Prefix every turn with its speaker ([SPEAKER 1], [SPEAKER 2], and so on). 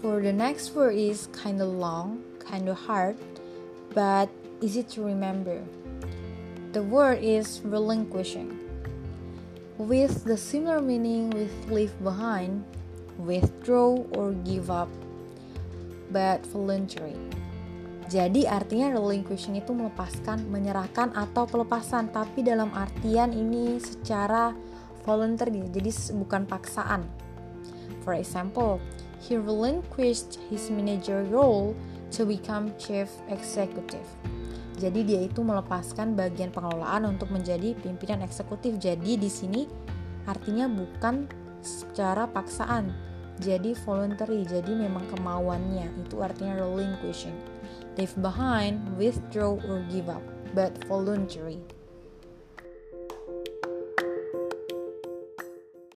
[SPEAKER 1] So the next word is kind of long, kind of hard, but easy to remember. The word is relinquishing. With the similar meaning with leave behind, withdraw or give up, but voluntary. Jadi artinya relinquishing itu melepaskan, menyerahkan atau pelepasan, tapi dalam artian ini secara voluntary, jadi bukan paksaan. For example, he relinquished his manager role to become chief executive. Jadi dia itu melepaskan bagian pengelolaan untuk menjadi pimpinan eksekutif. Jadi di sini artinya bukan secara paksaan, jadi voluntary. Jadi memang kemauannya. Itu artinya relinquishing leave behind, withdraw, or give up, but voluntary.